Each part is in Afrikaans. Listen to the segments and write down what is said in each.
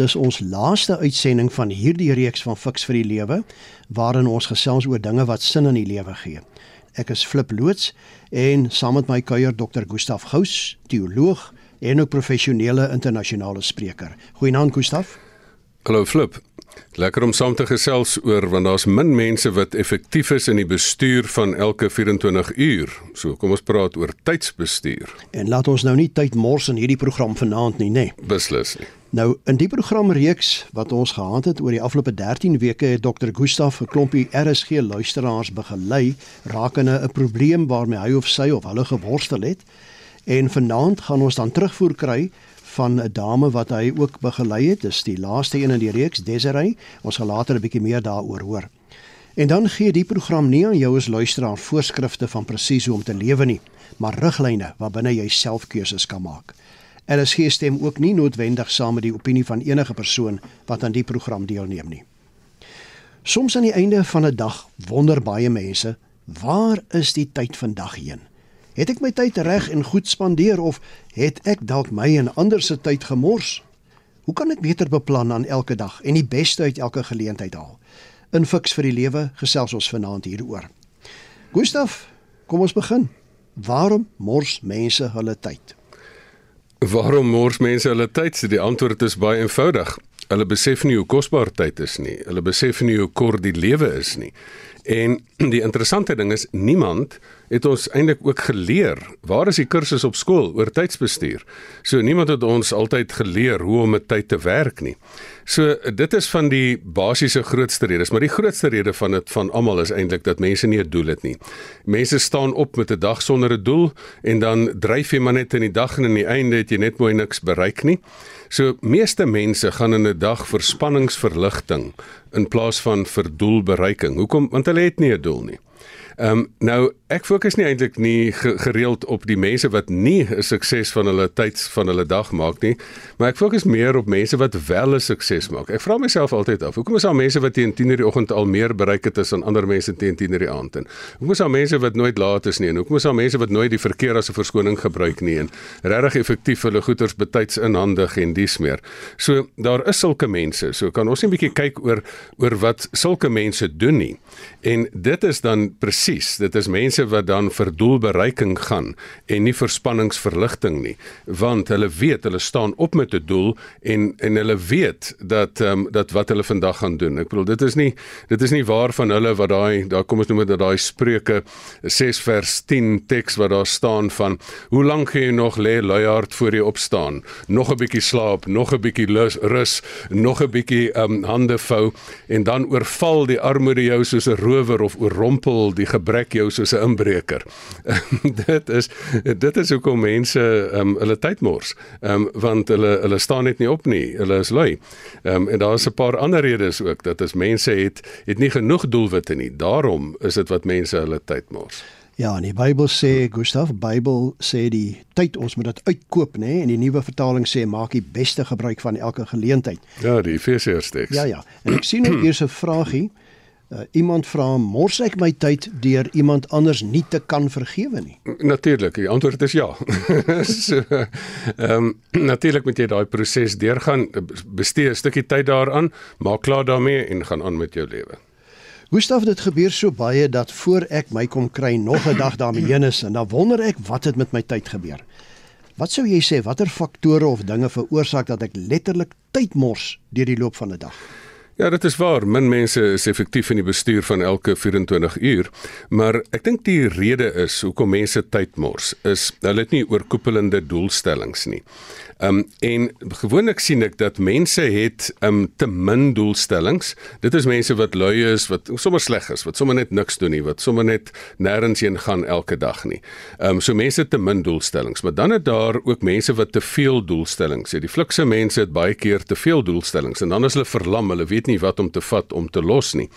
Dis ons laaste uitsending van hierdie reeks van Fix vir die Lewe waarin ons gesels oor dinge wat sin in die lewe gee. Ek is Flip Loots en saam met my kuier Dr. Gustaf Gous, teoloog en ook professionele internasionale spreker. Goeienaand Gustaf. Hallo Flip. Lekker om saam te gesels oor want daar's min mense wat effektief is in die bestuur van elke 24 uur. So kom ons praat oor tydsbestuur. En laat ons nou nie tyd mors in hierdie program vanaand nie, nê. Nee. Beslis nie. Nou in die programreeks wat ons gehad het oor die afgelope 13 weke het Dr. Gustaf 'n klompie RSG luisteraars begelei rakende 'n probleem waarmee hy of sy of hulle geworstel het. En vanaand gaan ons dan terugvoer kry van 'n dame wat hy ook begelei het. Dis die laaste een in die reeks, Desiree. Ons gaan later 'n bietjie meer daaroor hoor. En dan gee die program nie aan jou as luisteraar voorskrifte van presies hoe om te lewe nie, maar riglyne waarbinne jy self keuses kan maak. RSG stem ook nie noodwendig saam met die opinie van enige persoon wat aan die program deelneem nie. Soms aan die einde van 'n dag wonder baie mense, waar is die tyd vandag heen? Het ek my tyd reg en goed spandeer of het ek dalk my en ander se tyd gemors? Hoe kan ek beter beplan aan elke dag en die beste uit elke geleentheid haal? In Fix vir die Lewe gesels ons vanaand hieroor. Gustaf, kom ons begin. Waarom mors mense hulle tyd? Waarom mors mense hulle tyd? Die antwoord is baie eenvoudig. Hulle besef nie hoe kosbaar tyd is nie. Hulle besef nie hoe kort die lewe is nie. En die interessante ding is niemand het ons eintlik ook geleer waar is die kursus op skool oor tydsbestuur. So niemand het ons altyd geleer hoe om met tyd te werk nie. So dit is van die basiese grootste redes, maar die grootste rede van dit van almal is eintlik dat mense nie 'n doel het nie. Mense staan op met 'n dag sonder 'n doel en dan dryf jy maar net in die dag en aan die einde het jy net mooi niks bereik nie. So meeste mense gaan in 'n dag vir spanningsverligting in plaas van vir doelbereiking. Hoekom? Want hulle het nie 'n doel nie. Ehm um, nou ek fokus nie eintlik nie gereeld op die mense wat nie 'n sukses van hulle tyd van hulle dag maak nie, maar ek fokus meer op mense wat wel 'n sukses maak. Ek vra myself altyd af, hoekom is daar mense wat teen 10:00 die oggend al meer bereik het as ander mense teen 10:00 die aand en hoekom is daar mense wat nooit laat is nie en hoekom is daar mense wat nooit die verkeer as 'n verskoning gebruik nie en regtig effektief hulle goederes betyds inhandig en dis meer. So daar is sulke mense. So kan ons net 'n bietjie kyk oor oor wat sulke mense doen nie. En dit is dan presies, dit is mense wat dan vir doelbereiking gaan en nie vir spanningsverligting nie, want hulle weet hulle staan op met 'n doel en en hulle weet dat ehm um, dat wat hulle vandag gaan doen. Ek bedoel dit is nie dit is nie waar van hulle wat daai daar kom ons noem dit daai Spreuke 6 vers 10 teks wat daar staan van hoe lank gaan jy nog lê luiaard voor jy opstaan? Nog 'n bietjie slaap, nog 'n bietjie rus, nog 'n bietjie ehm um, hande vou en dan oorval die armoede jou soos 'n rower of oorrompel die gebrek jou soos 'n inbreker. dit is dit is hoekom mense um, hulle tyd mors. Ehm um, want hulle hulle staan net nie op nie. Hulle is lui. Ehm um, en daar is 'n paar ander redes ook dat as mense het het nie genoeg doelwitte nie. Daarom is dit wat mense hulle tyd mors. Ja, in die Bybel sê Gustaf, Bybel sê die tyd ons moet dit uitkoop, nê? En die nuwe vertaling sê maak die beste gebruik van elke geleentheid. Ja, die Efesiërs teks. Ja, ja. En ek sien nou hier 'n vragie. Uh, iemand vra mors ek my tyd deur iemand anders nie te kan vergewe nie? Natuurlik, die antwoord is ja. so ehm um, natuurlik moet jy daai proses deurgaan, bestee 'n stukkie tyd daaraan, maak klaar daarmee en gaan aan met jou lewe. Gustaf, dit gebeur so baie dat voor ek my kom kry nog 'n dag daarmee heen is en dan wonder ek wat het met my tyd gebeur. Wat sou jy sê watter faktore of dinge veroorsaak dat ek letterlik tyd mors deur die loop van 'n dag? Ja, dit is waar. Min mense is effektief in die bestuur van elke 24 uur, maar ek dink die rede is hoekom mense tyd mors is hulle het nie oorkoepelende doelstellings nie. Um, en gewoonlik sien ek dat mense het um, te min doelstellings. Dit is mense wat lui is, wat sommer sleg is, wat sommer net niks doen nie, wat sommer net nêrens heen gaan elke dag nie. Um, so mense te min doelstellings, maar dan het daar ook mense wat te veel doelstellings het. Die flikse mense het baie keer te veel doelstellings en dan is hulle verlam, hulle weet weet nie wat om te vat om te los nie.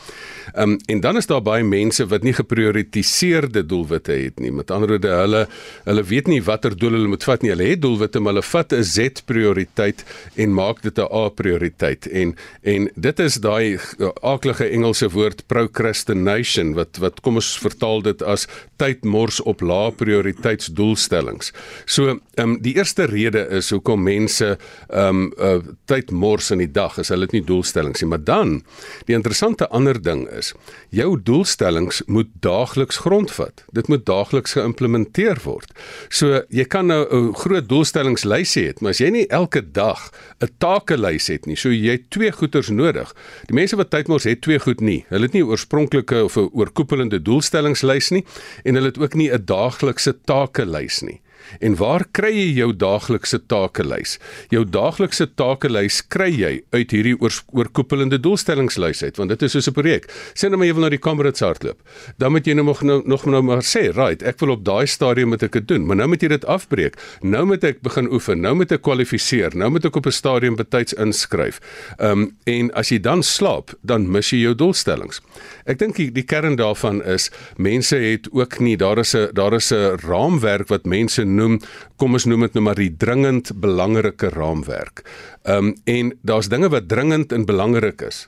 Ehm um, en dan is daar baie mense wat nie geprioritiseerde doelwitte het nie. Met ander woorde, hulle hulle weet nie watter doel hulle moet vat nie. Hulle het doelwitte, maar hulle vat 'n Z prioriteit en maak dit 'n A prioriteit. En en dit is daai aaklige Engelse woord procrastination wat wat kom ons vertaal dit as tydmors op lae prioriteitsdoelstellings. So, ehm um, die eerste rede is hoekom mense ehm um, uh, tydmors in die dag is hulle het nie doelstellings nie, maar dan die interessante ander ding is jou doelstellings moet daagliks grondvat. Dit moet daagliks geïmplementeer word. So, jy kan nou 'n groot doelstellingslys hê, maar as jy nie elke dag 'n takelys het nie, so jy het twee goeders nodig. Die mense wat tydmors het twee goed nie. Hulle het nie 'n oorspronklike of 'n oorkoepelende doelstellingslys nie en hulle het ook nie 'n daaglikse takelys nie. En waar kry jy jou daaglikse takelys? Jou daaglikse takelys kry jy uit hierdie oor, oorkoepelende doelstellingslys uit, want dit is soos 'n projek. Sê nou maar jy wil na die Kamerads hardloop. Dan moet jy nou nog nou, nog nou maar sê, "Right, ek wil op daai stadium moet ek dit doen." Maar nou moet jy dit afbreek. Nou moet ek begin oefen. Nou moet ek kwalifiseer. Nou moet ek op 'n stadium betyds inskryf. Ehm um, en as jy dan slaap, dan mis jy jou doelstellings. Ek dink die, die kern daarvan is mense het ook nie daar is 'n daar is 'n raamwerk wat mense noem, kom ons noem dit nou maar die dringend belangrike raamwerk. Ehm um, en daar's dinge wat dringend en belangrik is.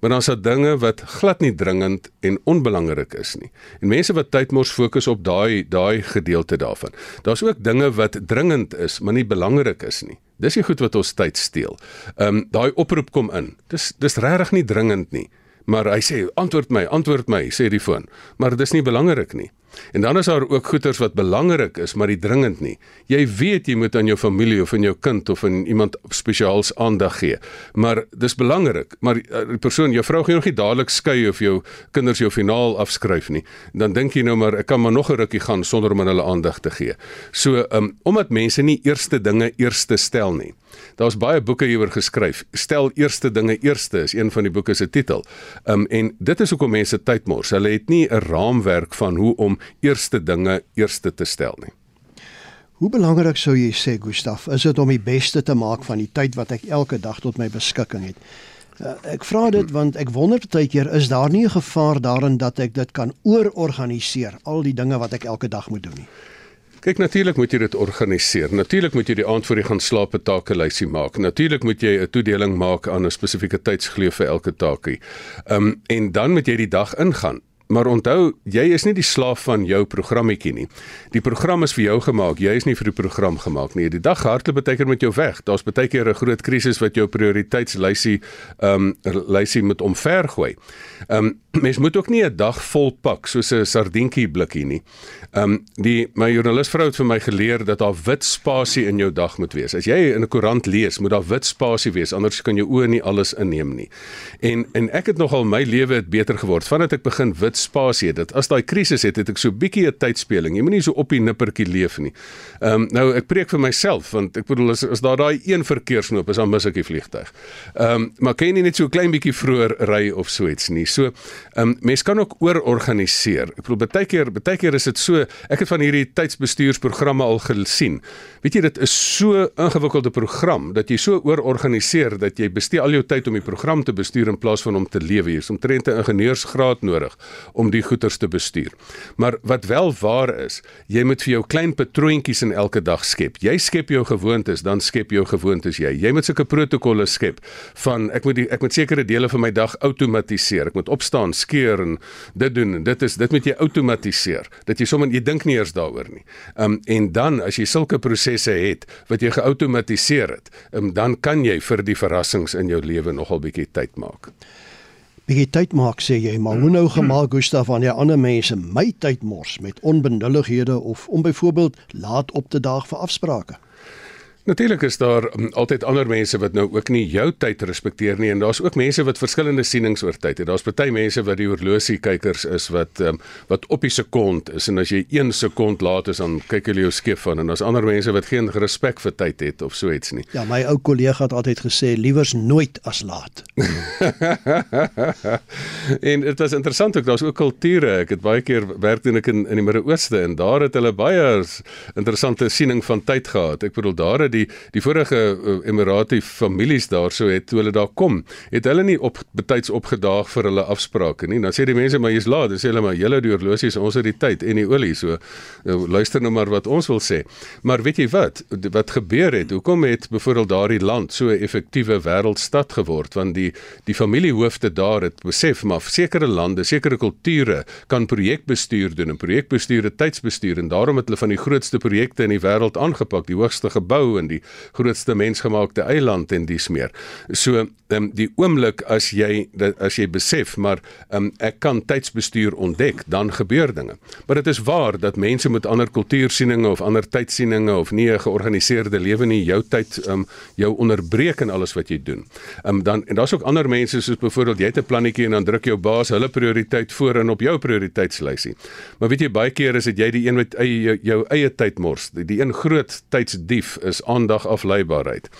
Maar dan is daar dinge wat glad nie dringend en onbelangrik is nie. En mense wat tyd mors fokus op daai daai gedeelte daarvan. Daar's ook dinge wat dringend is, maar nie belangrik is nie. Dis die goed wat ons tyd steel. Ehm um, daai oproep kom in. Dis dis regtig nie dringend nie. Maar hy sê antwoord my, antwoord my, sê die foon. Maar dis nie belangrik nie. En dan is daar ook goeters wat belangrik is, maar nie dringend nie. Jy weet jy moet aan jou familie of aan jou kind of aan iemand spesiaals aandag gee. Maar dis belangrik, maar eh, die persoon, jou vrou gaan nog nie dadelik skei of jou kinders jou finaal afskryf nie. Dan dink jy nou maar ek kan maar nog 'n rukkie gaan sonder om aan hulle aandag te gee. So, um, omdat mense nie eerste dinge eerste stel nie. Daar's baie boeke hieroor geskryf. Stel eerste dinge eerste is een van die boeke se titel. Um en dit is hoekom mense tyd mors. Hulle het nie 'n raamwerk van hoe om eerste dinge eerste te stel nie. Hoe belangrik sou jy sê Gustaf, is dit om die beste te maak van die tyd wat ek elke dag tot my beskikking het? Uh, ek vra dit want ek wonder baie keer is daar nie 'n gevaar daarin dat ek dit kan oororganiseer al die dinge wat ek elke dag moet doen nie. Kyk natuurlik moet jy dit organiseer. Natuurlik moet jy die aand voor jy gaan slaap 'n takelysie maak. Natuurlik moet jy 'n toedeling maak aan 'n spesifieke tydsgeleef vir elke taakie. Ehm um, en dan moet jy die dag ingaan. Maar onthou, jy is nie die slaaf van jou programmetjie nie. Die program is vir jou gemaak. Jy is nie vir die program gemaak nie. Die dag hardloop baie keer met jou weg. Daar's baie keer 'n groot krisis wat jou prioriteitslysie ehm um, lysie moet omvergooi. Ehm um, mens moet ook nie 'n dag vol pak soos 'n sardientjie blikkie nie. Ehm um, die my joernalis vrou het vir my geleer dat daar wit spasie in jou dag moet wees. As jy in 'n koerant lees, moet daar wit spasie wees, anders kan jou oë nie alles inneem nie. En en ek het nogal my lewe het beter geword vandat ek begin wit spasie het. As daai krisis het, het ek so bietjie 'n tydspeling. Jy moenie so op die nippertjie leef nie. Ehm um, nou ek preek vir myself want ek bedoel as, as daar daai een verkeersnoop is, dan mis ek die vliegtyg. Ehm um, maar kan jy net so 'n klein bietjie vroeër ry of so iets nie. So um, mense kan ook oororganiseer. Ek bedoel baie keer, baie keer is dit so ek het van hierdie tydsbestuursprogramme al gesien. Weet jy dit is so ingewikkelde program dat jy so oororganiseer dat jy bestee al jou tyd om die program te bestuur in plaas van om te lewe. Jy is omtrent 'n ingenieursgraad nodig om die goederes te bestuur. Maar wat wel waar is, jy moet vir jou klein patroontjies in elke dag skep. Jy skep jou gewoontes, dan skep jou gewoontes jy. Jy moet sulke protokolle skep van ek moet die, ek moet sekere dele van my dag outomatiseer. Ek moet opstaan, skeur en dit doen en dit is dit moet jy outomatiseer. Dat jy sommer jy dink nie eers daaroor nie. Um en dan as jy sulke prosesse het wat jy geautomatiseer het, um, dan kan jy vir die verrassings in jou lewe nogal bietjie tyd maak bietjie tyd maak sê jy maar hoe nou gemaak Gustaf wanneer ander mense my tyd mors met onbenullighede of om byvoorbeeld laat op te daag vir afsprake Natuurlik is daar um, altyd ander mense wat nou ook nie jou tyd respekteer nie en daar's ook mense wat verskillende sienings oor tyd het. Daar's party mense wat die horlosiekykers is wat um, wat op die sekond is en as jy 1 sekond laat is dan kyk hulle jou skief van en daar's ander mense wat geen respek vir tyd het of so iets nie. Ja, my ou kollega het altyd gesê liewers nooit as laat. en dit was interessant ook daar's ook kulture. Ek het baie keer werk doen ek in in die Midde-Ooste en daar het hulle baie interessante siening van tyd gehad. Ek bedoel daar die die vorige uh, Emirati families daarso het toe hulle daar kom, het hulle nie op betyds opgedaag vir hulle afsprake nie. Dan sê die mense maar jy's laat, dan sê hulle maar julle die horlosies, ons het die tyd en die olie, so uh, luister nou maar wat ons wil sê. Maar weet jy wat? Wat gebeur het? Hoekom het byvoorbeeld daardie land so 'n effektiewe wêreldstad geword? Want die die familiehoofde daar het besef maar sekere lande, sekere kulture kan projekbestuur doen en projekbestuur tydsbestuur en daarom het hulle van die grootste projekte in die wêreld aangepak, die hoogste gebou en die grootste mensgemaakte eiland en dies meer. So, ehm um, die oomblik as jy as jy besef maar ehm um, ek kan tydsbestuur ontdek, dan gebeur dinge. Maar dit is waar dat mense met ander kultuursieninge of ander tydsieninge of nie 'n georganiseerde lewe nie jou tyd ehm um, jou onderbreek in alles wat jy doen. Ehm um, dan en daar's ook ander mense soos byvoorbeeld jy het 'n plannetjie en dan druk jou baas hulle prioriteit voor in op jou prioriteitslysie. Maar weet jy baie keer is dit jy die een met eie jou, jou eie tyd mors. Die, die een groot tydsdief is aandag afleibaarheid.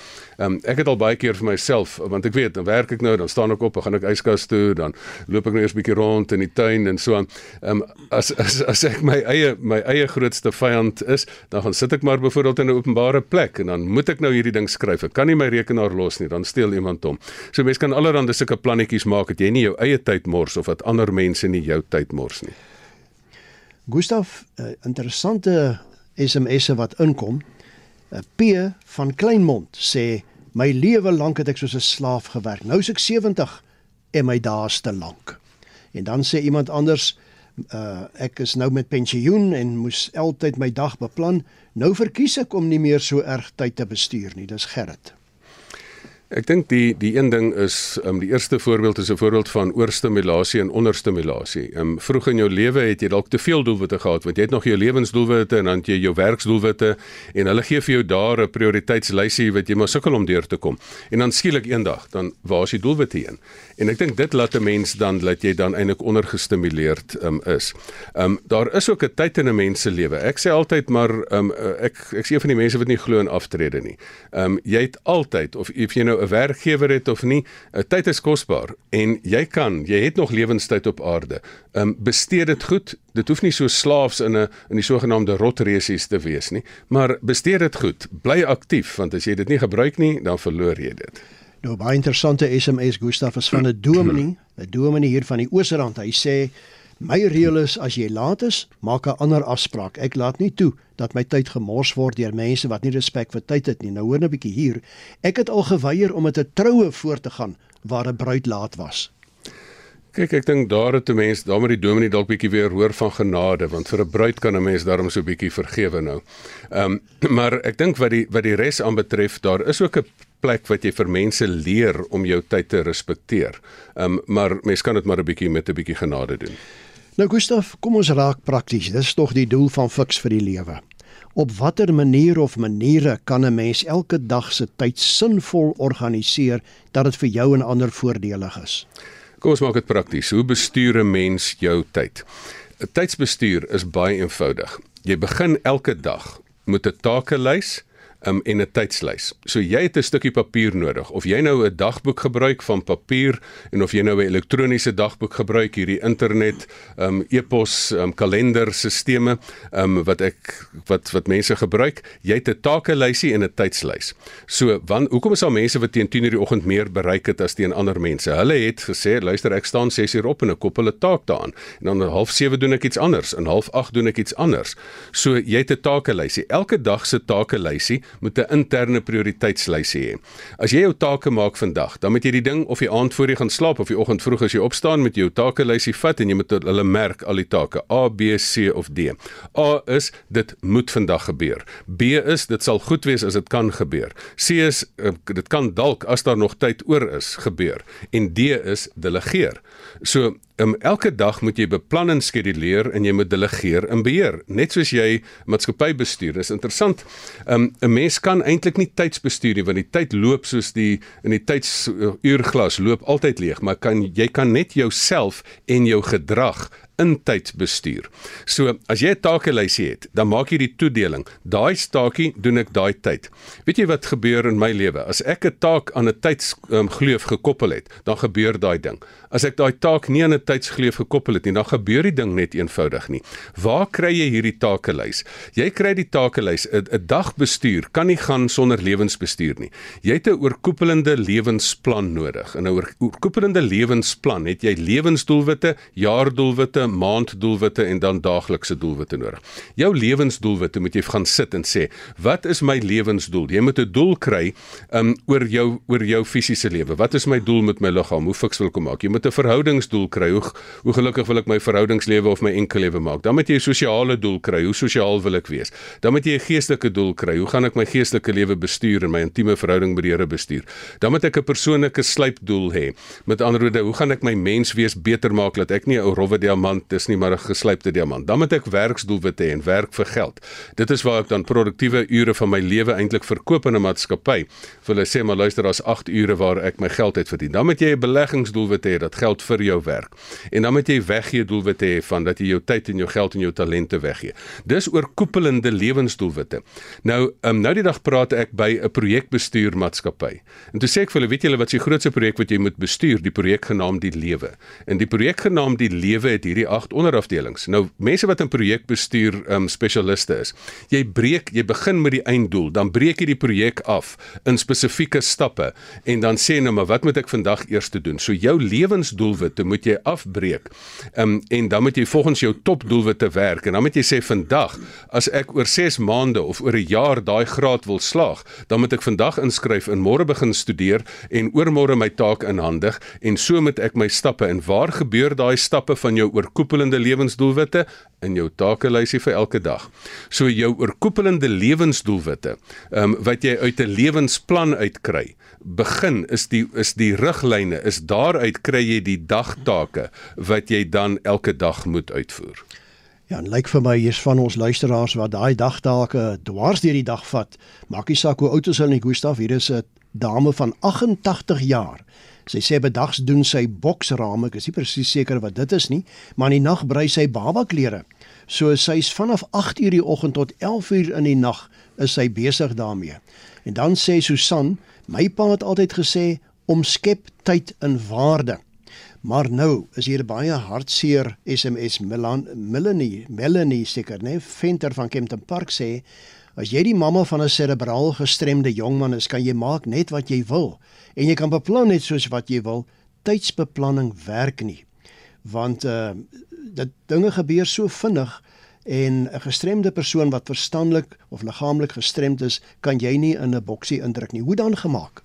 Ehm um, ek het al baie keer vir myself want ek weet dan werk ek nou dan staan ek op en gaan ek yskas toe dan loop ek nou eers bietjie rond in die tuin en so aan. Ehm um, as as as ek my eie my eie grootste vyand is, dan gaan sit ek maar byvoorbeeld in 'n openbare plek en dan moet ek nou hierdie ding skryf. Ek kan nie my rekenaar los nie, dan steel iemand hom. So mense kan allerhande sulke plannetjies maak dat jy nie jou eie tyd mors of dat ander mense nie jou tyd mors nie. Gustaf, uh, interessante SMS'e wat inkom. P van Kleinmond sê my lewe lank het ek soos 'n slaaf gewerk. Nou is ek 70 en my dae is te lank. En dan sê iemand anders uh ek is nou met pensioen en moes altyd my dag beplan. Nou verkies ek om nie meer so erg tyd te bestuur nie. Dis Gerrit. Ek dink die die een ding is um, die eerste voorbeeld is 'n voorbeeld van oorstimulasie en onderstimulasie. Um vroeg in jou lewe het jy dalk te veel doelwitte gehad want jy het nog jou lewensdoelwitte en dan jy jou werksdoelwitte en hulle gee vir jou daar 'n prioriteitslysie wat jy maar sukkel om deur te kom. En dan skielik eendag dan waar is die doelwitte heen? En ek dink dit laat 'n mens dan dat jy dan eintlik ondergestimuleerd um is. Um daar is ook 'n tyd in 'n mens se lewe. Ek sê altyd maar um ek ek sien van die mense wat nie glo in aftrede nie. Um jy het altyd of of jy nou 'n werkgewer het of nie, 'n tyd is kosbaar en jy kan, jy het nog lewenstyd op aarde. Ehm um, bestee dit goed. Dit hoef nie so slaafs in 'n in die sogenaamde rotresies te wees nie, maar bestee dit goed. Bly aktief want as jy dit nie gebruik nie, dan verloor jy dit. Nou baie interessante SMS Gustaf is van 'n dominee, 'n dominee hier van die Oosrand. Hy sê My reël is as jy laat is, maak 'n ander afspraak. Ek laat nie toe dat my tyd gemors word deur mense wat nie respek vir tyd het nie. Nou hoor 'n bietjie hier. Ek het al geweier om met 'n troue voort te gaan waar 'n bruid laat was. Kyk, ek dink daar het 'n mens, daar moet die dominee dalk bietjie weer hoor van genade, want vir 'n bruid kan 'n mens daarom so bietjie vergewe nou. Ehm, um, maar ek dink wat die wat die res aanbetref, daar is ook 'n plek wat jy vir mense leer om jou tyd te respekteer. Ehm, um, maar mens kan dit maar 'n bietjie met 'n bietjie genade doen. Nou Gustaf, kom ons raak prakties. Dis tog die doel van Fix vir die lewe. Op watter manier of maniere kan 'n mens elke dag se tyd sinvol organiseer dat dit vir jou en ander voordelig is? Kom ons maak dit prakties. Hoe bestuur 'n mens jou tyd? 'n Tydsbestuur is baie eenvoudig. Jy begin elke dag met 'n takelys um, en 'n tydslys. So jy het 'n stukkie papier nodig of jy nou 'n dagboek gebruik van papier en of jy nou 'n elektroniese dagboek gebruik hierdie internet um e-pos um kalenderstelsels um wat ek wat wat mense gebruik, jy het 'n takelysie en 'n tydslys. So wan hoekom is daar mense wat teen 10:00 die oggend meer bereik het as teen ander mense? Hulle het gesê, luister, ek staan 6:00 op en ek koppel 'n taak daaraan. En dan 'n half 7 doen ek iets anders, en half 8 doen ek iets anders. So jy het 'n takelysie. Elke dag se takelysie moet 'n interne prioriteitslys hê. As jy jou take maak vandag, dan moet jy die ding of die aand voor jy gaan slaap of die oggend vroeg as jy opstaan met jou takelysie vat en jy moet hulle merk al die take A, B, C of D. A is dit moet vandag gebeur. B is dit sal goed wees as dit kan gebeur. C is uh, dit kan dalk as daar nog tyd oor is gebeur. En D is delegeer. So Um, elke dag moet jy beplan en skeduleer en jy moet delegeer en beheer, net soos jy maatskappy bestuur. Dis interessant. Um, 'n Mens kan eintlik nie tydsbestuur nie want die tyd loop soos die in die tydsuurglas loop altyd leeg, maar kan jy kan net jouself en jou gedrag in tyd bestuur. So as jy 'n takelysie het, dan maak jy die toedeling. Daai taakie doen ek daai tyd. Weet jy wat gebeur in my lewe? As ek 'n taak aan 'n tydsgleuf um, gekoppel het, dan gebeur daai ding. As ek daai taak nie aan 'n tydsgleuf gekoppel het nie, dan gebeur die ding net eenvoudig nie. Waar kry jy hierdie takelys? Jy kry die takelys 'n dagbestuur kan nie gaan sonder lewensbestuur nie. Jy het 'n oorkoepelende lewensplan nodig. In 'n oorkoepelende lewensplan het jy lewensdoelwitte, jaardoelwitte, maanddoelwitte en dan daaglikse doelwitte nodig. Jou lewensdoelwitte moet jy gaan sit en sê, "Wat is my lewensdoel?" Jy moet 'n doel kry um oor jou oor jou fisiese lewe. Wat is my doel met my liggaam? Hoe fiks wil ek hom maak? Jy moet 'n verhoudingsdoel kry. Hoe hoe gelukkig wil ek my verhoudingslewe of my enkellewe maak? Dan moet jy 'n sosiale doel kry. Hoe sosiaal wil ek wees? Dan moet jy 'n geestelike doel kry. Hoe gaan ek my geestelike lewe bestuur en my intieme verhouding met die Here bestuur? Dan moet ek 'n persoonlike slypdoel hê. Met ander woorde, hoe gaan ek my menswees beter maak dat ek nie 'n rowwe diamant is nie, maar 'n geslypte diamant? Dan moet ek werksdoelwitte hê en werk vir geld. Dit is waar ek dan produktiewe ure van my lewe eintlik verkoop in 'n maatskappy. Vir hulle sê maar luister, daar's 8 ure waar ek my geld uit verdien. Dan moet jy 'n beleggingsdoelwit hê dat geld vir jou werk. En dan moet jy weggee doelwitte hê van dat jy jou tyd en jou geld en jou talente weggee. Dis oorkoepelende lewensdoelwitte. Nou, um, nou die dag praat ek by 'n projekbestuurmaatskappy. En toe sê ek vir hulle, weet julle wat se grootste projek wat jy moet bestuur, die projek genaamd die lewe. En die projek genaamd die lewe het hierdie 8 onderafdelings. Nou, mense wat in projekbestuur um spesialiste is, jy breek, jy begin met die einddoel, dan breek jy die projek af in spesifieke stappe en dan sê nou maar wat moet ek vandag eers doen? So jou lewensdoelwitte moet jy afbreek. Um en dan moet jy volgens jou topdoelwitte werk en dan moet jy sê vandag as ek oor 6 maande of oor 'n jaar daai graad wil slaag, dan moet ek vandag inskryf en môre begin studeer en oormôre my taak inhandig en so moet ek my stappe en waar gebeur daai stappe van jou oorkoepelende lewensdoelwitte in jou takelysie vir elke dag. So jou oorkoepelende lewensdoelwitte, ehm um, wat jy uit 'n lewensplan uitkry, begin is die is die riglyne, is daaruit kry jy die dagtake wat jy dan elke dag moet uitvoer. Ja, en lyk vir my hier's van ons luisteraars wat daai dagtake dwars deur die dag vat. Maak nie saak hoe oud is hulle nie, Gustaf, hier is 'n dame van 88 jaar. Sy sê bedags doen sy boksrame, ek is nie presies seker wat dit is nie, maar in die nag brei sy babaklere. So sy's vanaf 8:00 die oggend tot 11:00 in die nag is sy besig daarmee. En dan sê Susan, my pa het altyd gesê om skep tyd in waarde. Maar nou is hier baie hartseer SMS Milan Melanie Melanie seker nê Venter van Kempton Park sê As jy die mamma van 'n serebraal gestremde jongman is, kan jy maak net wat jy wil en jy kan beplan net soos wat jy wil. Tydsbeplanning werk nie. Want uh dit dinge gebeur so vinnig en 'n gestremde persoon wat verstandelik of liggaamlik gestremd is, kan jy nie in 'n boksie indruk nie. Hoe dan gemaak?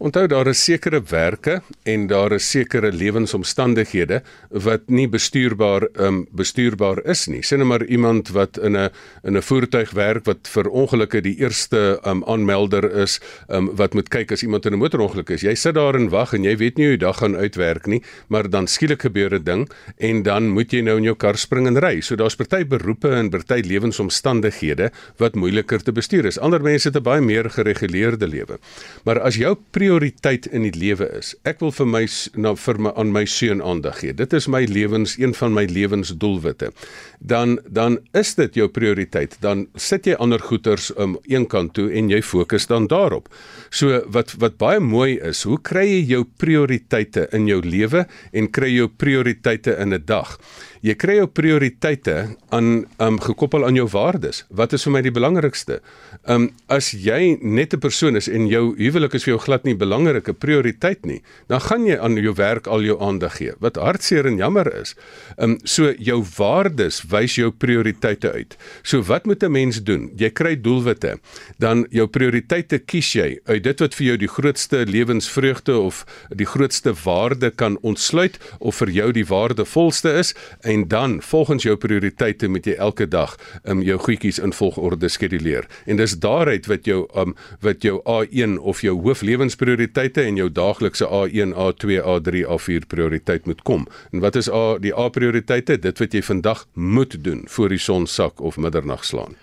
Onthou daar is sekere werke en daar is sekere lewensomstandighede wat nie bestuurbaar um bestuurbaar is nie. Sien nou maar iemand wat in 'n in 'n voertuig werk wat vir ongelukke die eerste um aanmelder is, um wat moet kyk as iemand in 'n motorongeluk is. Jy sit daar en wag en jy weet nie hoe die dag gaan uitwerk nie, maar dan skielik gebeur 'n ding en dan moet jy nou in jou kar spring en ry. So daar's party beroepe en party lewensomstandighede wat moeiliker te bestuur is. Ander mense het 'n baie meer gereguleerde lewe. Maar as jou prioriteit in die lewe is. Ek wil vir my na vir my aan my seun aandag gee. Dit is my lewens een van my lewensdoelwitte. Dan dan is dit jou prioriteit. Dan sit jy ander goeters om um, een kant toe en jy fokus dan daarop. So wat wat baie mooi is, hoe kry jy jou prioriteite in jou lewe en kry jou prioriteite in 'n dag? Jy kry jou prioriteite aan um gekoppel aan jou waardes. Wat is vir my die belangrikste? Um as jy net 'n persoon is en jou huwelik is vir jou glad nie belangrike prioriteit nie, dan gaan jy aan jou werk al jou aandag gee. Wat hartseer en jammer is. Um so jou waardes wys jou prioriteite uit. So wat moet 'n mens doen? Jy kry doelwitte. Dan jou prioriteite kies jy uit dit wat vir jou die grootste lewensvreugde of die grootste waarde kan ontsluit of vir jou die waardevolste is en dan volgens jou prioriteite moet jy elke dag um jou goedjies in volgorde skeduleer. En dis daaruit wat jou um wat jou A1 of jou hooflewensprioriteite en jou daaglikse A1, A2, A3, A4 prioriteit moet kom. En wat is A die A prioriteite? Dit wat jy vandag moet doen voor die son sak of middernag slaan.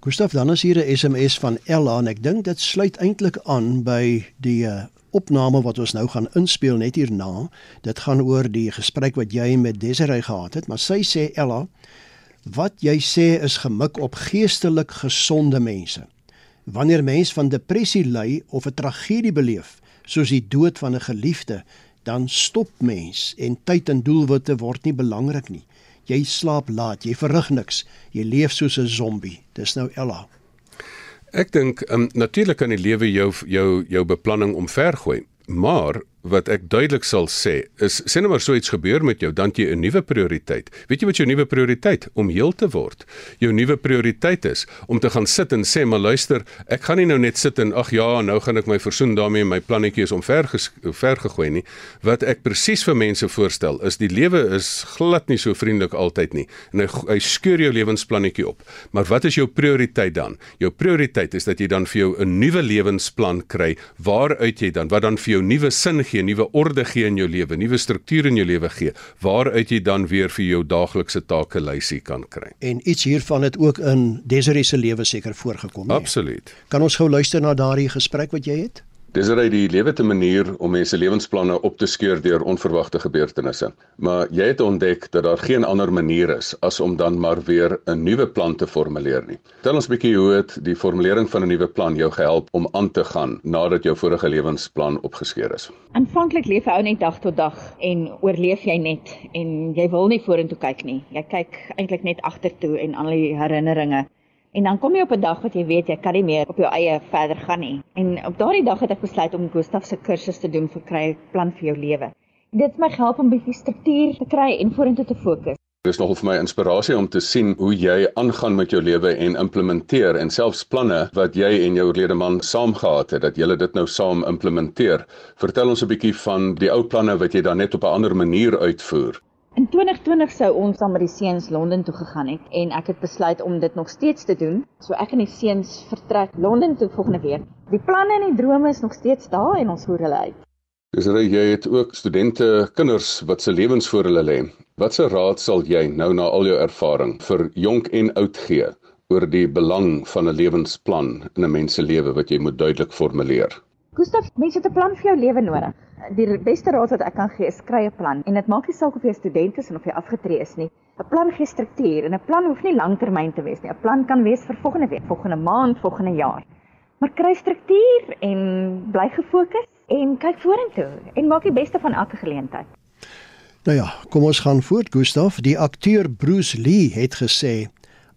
Gustaf, dan is hier 'n SMS van Ella en ek dink dit sluit eintlik aan by die uh, opname wat ons nou gaan inspel net hierna. Dit gaan oor die gesprek wat jy met Desiree gehad het, maar sy sê Ella, wat jy sê is gemik op geestelik gesonde mense. Wanneer mens van depressie ly of 'n tragedie beleef, soos die dood van 'n geliefde, dan stop mens en tyd en doelwitte word nie belangrik nie. Jy slaap laat, jy verrig niks, jy leef soos 'n zombie. Dis nou Ella. Ek dink um, natuurlik kan die lewe jou jou jou beplanning omvergooi, maar wat ek duidelik sal sê is sê nou maar so iets gebeur met jou dan jy 'n nuwe prioriteit. Weet jy wat jou nuwe prioriteit om heel te word? Jou nuwe prioriteit is om te gaan sit en sê maar luister, ek gaan nie nou net sit en ag ja, nou gaan ek my versoen daarmee my plannetjie is om ver ver gegooi nie. Wat ek presies vir mense voorstel is die lewe is glad nie so vriendelik altyd nie en hy, hy skeur jou lewensplannetjie op. Maar wat is jou prioriteit dan? Jou prioriteit is dat jy dan vir jou 'n nuwe lewensplan kry waaruit jy dan wat dan vir jou nuwe sin gee, nuwe orde gee in jou lewe, nuwe struktuur in jou lewe gee, waaruit jy dan weer vir jou daaglikse take lysie kan kry. En iets hiervan het ook in Desiree se lewe seker voorgekom. Nee? Absoluut. Kan ons gou luister na daardie gesprek wat jy het? Dis reg die lewe te manier om mense lewensplanne op te skeur deur onverwagte gebeurtenisse. Maar jy het ontdek dat daar geen ander manier is as om dan maar weer 'n nuwe plan te formuleer nie. Tel ons 'n bietjie hoe het die formulering van 'n nuwe plan jou gehelp om aan te gaan nadat jou vorige lewensplan opgeskeur is? Aanvanklik leef jy ou net dag tot dag en oorleef jy net en jy wil nie vorentoe kyk nie. Jy kyk eintlik net agtertoe en al die herinneringe. En dan kom jy op 'n dag wat jy weet jy kan nie meer op jou eie verder gaan nie. En op daardie dag het ek besluit om Gustaf se kursus te doen vir kry plan vir jou lewe. Dit het my gehelp om 'n bietjie struktuur te kry en vorentoe te fokus. Dit is nogal vir my inspirasie om te sien hoe jy aangaan met jou lewe en implementeer en selfs planne wat jy en jou oorlede man saam gehad het dat julle dit nou saam implementeer. Vertel ons 'n bietjie van die ou planne wat jy dan net op 'n ander manier uitvoer. In 2020 sou ons saam met die seuns Londen toe gegaan het en ek het besluit om dit nog steeds te doen. So ek en die seuns vertrek Londen toe volgende week. Die planne en die drome is nog steeds daar en ons voer hulle uit. Dis reg jy het ook studente kinders wat se lewens voor hulle lê. Watse raad sal jy nou na al jou ervaring vir jonk en oud gee oor die belang van 'n lewensplan in 'n mens se lewe wat jy moet duidelik formuleer? Gustaf, mense het 'n plan vir jou lewe nodig. Die beste raad wat ek kan gee is skry 'n plan. En dit maak nie saak of jy 'n student is of jy afgetree is nie. 'n Plan gee struktuur en 'n plan hoef nie langtermyn te wees nie. 'n Plan kan wees vir volgende week, volgende maand, volgende jaar. Maar kry struktuur en bly gefokus en kyk vorentoe en maak die beste van elke geleentheid. Nou ja, kom ons gaan voort, Gustaf. Die akteur Bruce Lee het gesê: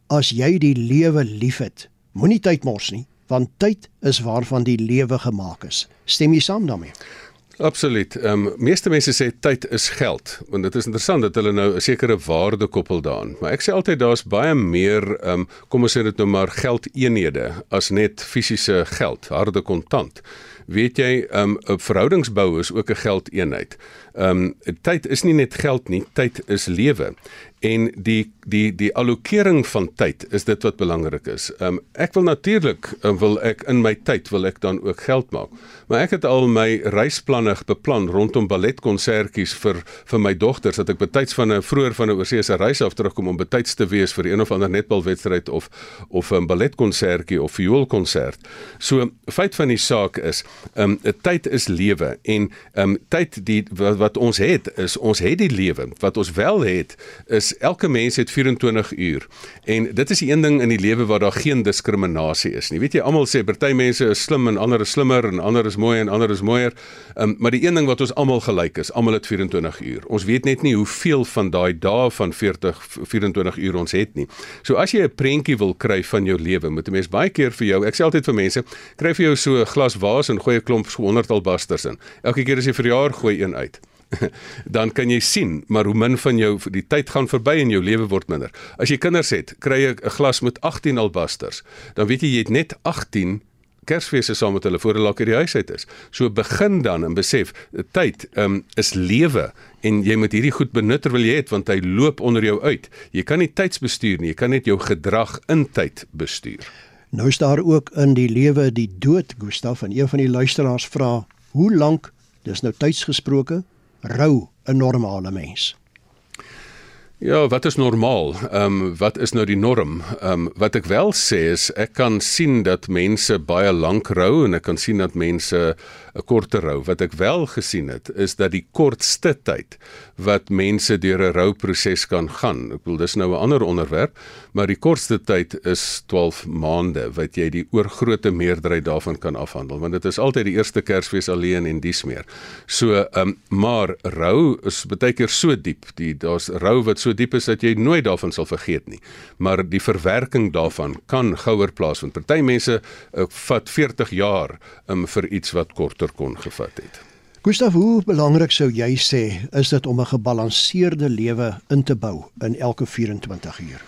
"As jy die lewe liefhet, moenie tyd mors nie." Want tyd is waarvan die lewe gemaak is. Stem jy saam daarmee? Absoluut. Ehm um, meeste mense sê tyd is geld, want dit is interessant dat hulle nou 'n sekere waarde koppel daaraan. Maar ek sê altyd daar's baie meer ehm um, kom ons sê dit nou maar geldeenhede as net fisiese geld, harde kontant. Weet jy, ehm um, 'n verhoudingsbou is ook 'n geldeenheid. Ehm um, tyd is nie net geld nie, tyd is lewe en die die die allokering van tyd is dit wat belangrik is. Um ek wil natuurlik um, wil ek in my tyd wil ek dan ook geld maak. Maar ek het al my reisplanne beplan rondom balletkonsertjies vir vir my dogters dat ek betyds van 'n vroeër van 'n oorsese reis af terugkom om betyds te wees vir een of ander netbalwedstryd of of 'n balletkonsertjie of vioolkonsert. So feit van die saak is, um tyd is lewe en um tyd die wat, wat ons het is ons het die lewe. Wat ons wel het is elke mens het 24 uur. En dit is die een ding in die lewe waar daar geen diskriminasie is nie. Weet jy, almal sê party mense is slim en ander is slimmer en ander is mooi en ander is mooier. Um, maar die een ding wat ons almal gelyk is, almal het 24 uur. Ons weet net nie hoeveel van daai dae van 40 24 uur ons het nie. So as jy 'n prentjie wil kry van jou lewe, moet 'n mens baie keer vir jou, ek sê altyd vir mense, kry vir jou so 'n glas waas en gooi 'n klomp 100 albasters in. Elke keer as jy verjaar, gooi een uit. dan kan jy sien maar hoe min van jou die tyd gaan verby en jou lewe word minder. As jy kinders het, kry jy 'n glas met 18 albasters. Dan weet jy jy het net 18 Kersfeeste saam met hulle voor hulle lekker die huis uit is. So begin dan en besef, tyd um, is lewe en jy moet hierdie goed benut terwyl jy het want hy loop onder jou uit. Jy kan nie tydsbestuur nie, jy kan net jou gedrag in tyd bestuur. Nou is daar ook in die lewe die dood, Gustaf, en een van die luisteraars vra, hoe lank, dis nou tyds gesproke, rou 'n normale mens? Ja, wat is normaal? Ehm um, wat is nou die norm? Ehm um, wat ek wel sê is ek kan sien dat mense baie lank rou en ek kan sien dat mense 'n korter rou. Wat ek wel gesien het is dat die kortste tyd wat mense deur 'n rouproses kan gaan. Ek bedoel dis nou 'n ander onderwerp, maar die kortste tyd is 12 maande wat jy die oorgrootste meerderheid daarvan kan afhandel, want dit is altyd die eerste Kersfees alleen en dis meer. So, ehm um, maar rou is baie keer so diep. Die daar's rou wat so diep is dat jy nooit daarvan sal vergeet nie. Maar die verwerking daarvan kan gouer plaasvind. Party mense uh, vat 40 jaar um, vir iets wat korter kon gevat het. Gustav, hoe belangrik sou jy sê is dit om 'n gebalanseerde lewe in te bou in elke 24 uur?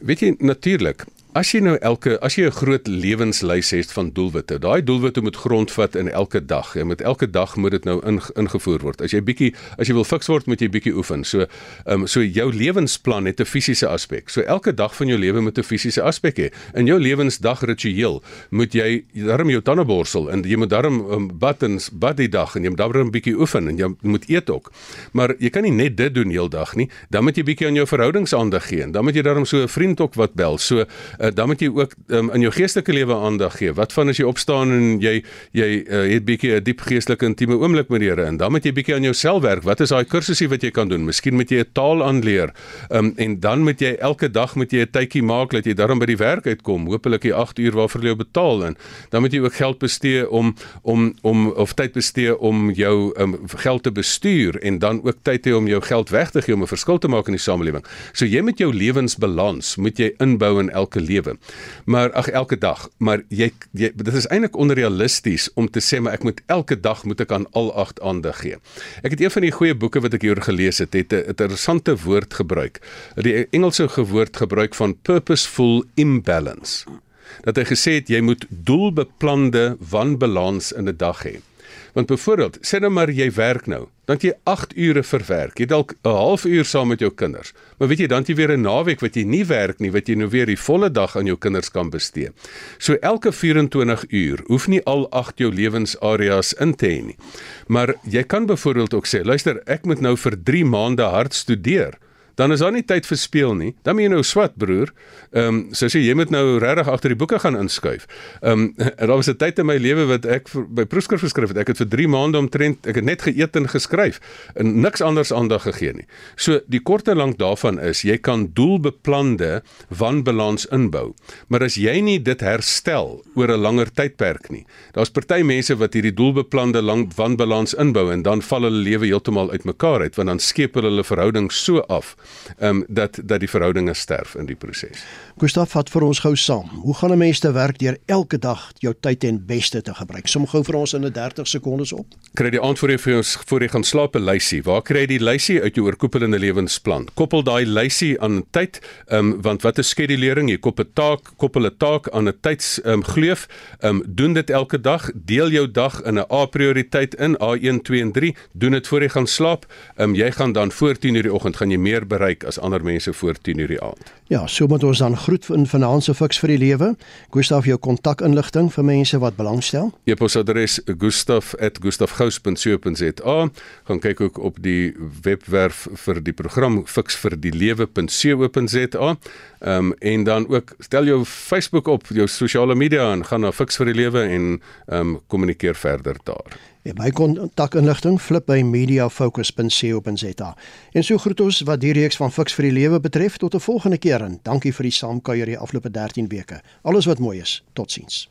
Weet jy natuurlik, As jy nou elke as jy 'n groot lewenslys het van doelwitte, daai doelwitte moet grondvat in elke dag. Jy moet elke dag moet dit nou in, ingevoer word. As jy bietjie as jy wil fiks word, moet jy bietjie oefen. So, ehm um, so jou lewensplan het 'n fisiese aspek. So elke dag van jou lewe moet 'n fisiese aspek hê. In jou lewensdag ritueel moet jy darm jou tande borsel en jy moet darm um, buttons bad die dag en jy moet darm bietjie oefen en jy moet eet ook. Maar jy kan nie net dit doen heeldag nie. Dan moet jy bietjie aan jou verhoudings aandag gee. Dan moet jy darm so 'n vriend ook wat bel. So uh, dan moet jy ook um, in jou geestelike lewe aandag gee. Wat van as jy opstaan en jy jy uh, het bietjie 'n diep geestelike intieme oomblik met die Here en dan moet jy bietjie aan jouself werk. Wat is daai kursusse wat jy kan doen? Miskien moet jy 'n taal aanleer. Um, en dan moet jy elke dag moet jy 'n tydjie maak dat jy daarom by die werk uitkom. Hoopelik die 8 uur waarvoor jy betaal en dan moet jy ook geld bestee om om om of tyd bestee om jou um, geld te bestuur en dan ook tyd hê om jou geld weg te gee om 'n verskil te maak in die samelewing. So jy met jou lewensbalans moet jy inbou in elke lewe. Maar ag elke dag, maar jy, jy dit is eintlik onrealisties om te sê maar ek moet elke dag moet ek aan al agt aandag gee. Ek het een van die goeie boeke wat ek hier gelees het, het 'n interessante woord gebruik. Die Engelse woord gebruik van purposeful imbalance. Dat hy gesê het jy moet doelbeplande wanbalans in 'n dag hê. Want byvoorbeeld, sê nou maar jy werk nou, dan jy 8 ure verwerk. Jy dalk 'n halfuur saam met jou kinders. Maar weet jy, dan jy weer 'n naweek wat jy nie werk nie, wat jy nou weer die volle dag aan jou kinders kan bestee. So elke 24 uur hoef nie al 8 jou lewensareas in te hê nie. Maar jy kan byvoorbeeld ook sê, luister, ek moet nou vir 3 maande hard studeer dan is daar nie tyd vir speel nie. Dan moet jy nou swat broer. Ehm um, so sê jy moet nou regtig agter die boeke gaan inskuif. Ehm um, daar was 'n tyd in my lewe wat ek vir, by proefskrif geskryf het. Ek het vir 3 maande omtrent ek het net geëet en geskryf en niks anders aandag gegee nie. So die kort en lank daarvan is jy kan doelbeplande wanbalans inbou. Maar as jy nie dit herstel oor 'n langer tydperk nie. Daar's party mense wat hierdie doelbeplande lang wanbalans inbou en dan val hulle lewe heeltemal uitmekaar uit want dan skep hulle verhoudings so af ehm um, dat dat die verhoudinge sterf in die proses. Gustaf vat vir ons gou saam. Hoe gaan 'n mens te werk deur elke dag jou tyd ten beste te gebruik? Som gou vir ons in 'n 30 sekondes op. Kry die antwoord vir ons voor jy gaan slaap 'n lysie. Waar kry jy die lysie uit jou oorkoepelende lewensplan? Koppel daai lysie aan tyd, ehm um, want wat is skedulering? Jy koppel 'n taak, koppel 'n taak aan 'n tyds ehm um, gleuf. Ehm um, doen dit elke dag. Deel jou dag in 'n A prioriteit in A1, 2 en 3. Doen dit voor jy gaan slaap. Ehm um, jy gaan dan voor 10:00 die oggend gaan jy meer bereik as ander mense voor 10:00 die aand. Ja, so moet ons dan groet in Finansie Fix vir die lewe. Gustaf jou kontakinligting vir mense wat belangstel. E-posadres gustaf@gustafgous.co.za. Gaan kyk ook op die webwerf vir die program Fix vir die lewe.co.za. Ehm um, en dan ook stel jou Facebook op, jou sosiale media en gaan na Fix vir die lewe en ehm um, kommunikeer verder daar. En my kontakinligting flip by mediafocus.co.za. En so groet ons wat die reeks van Fix vir die lewe betref tot 'n volgende keer en dankie vir die saamkuier die afgelope 13 weke. Alles wat mooi is. Totsiens.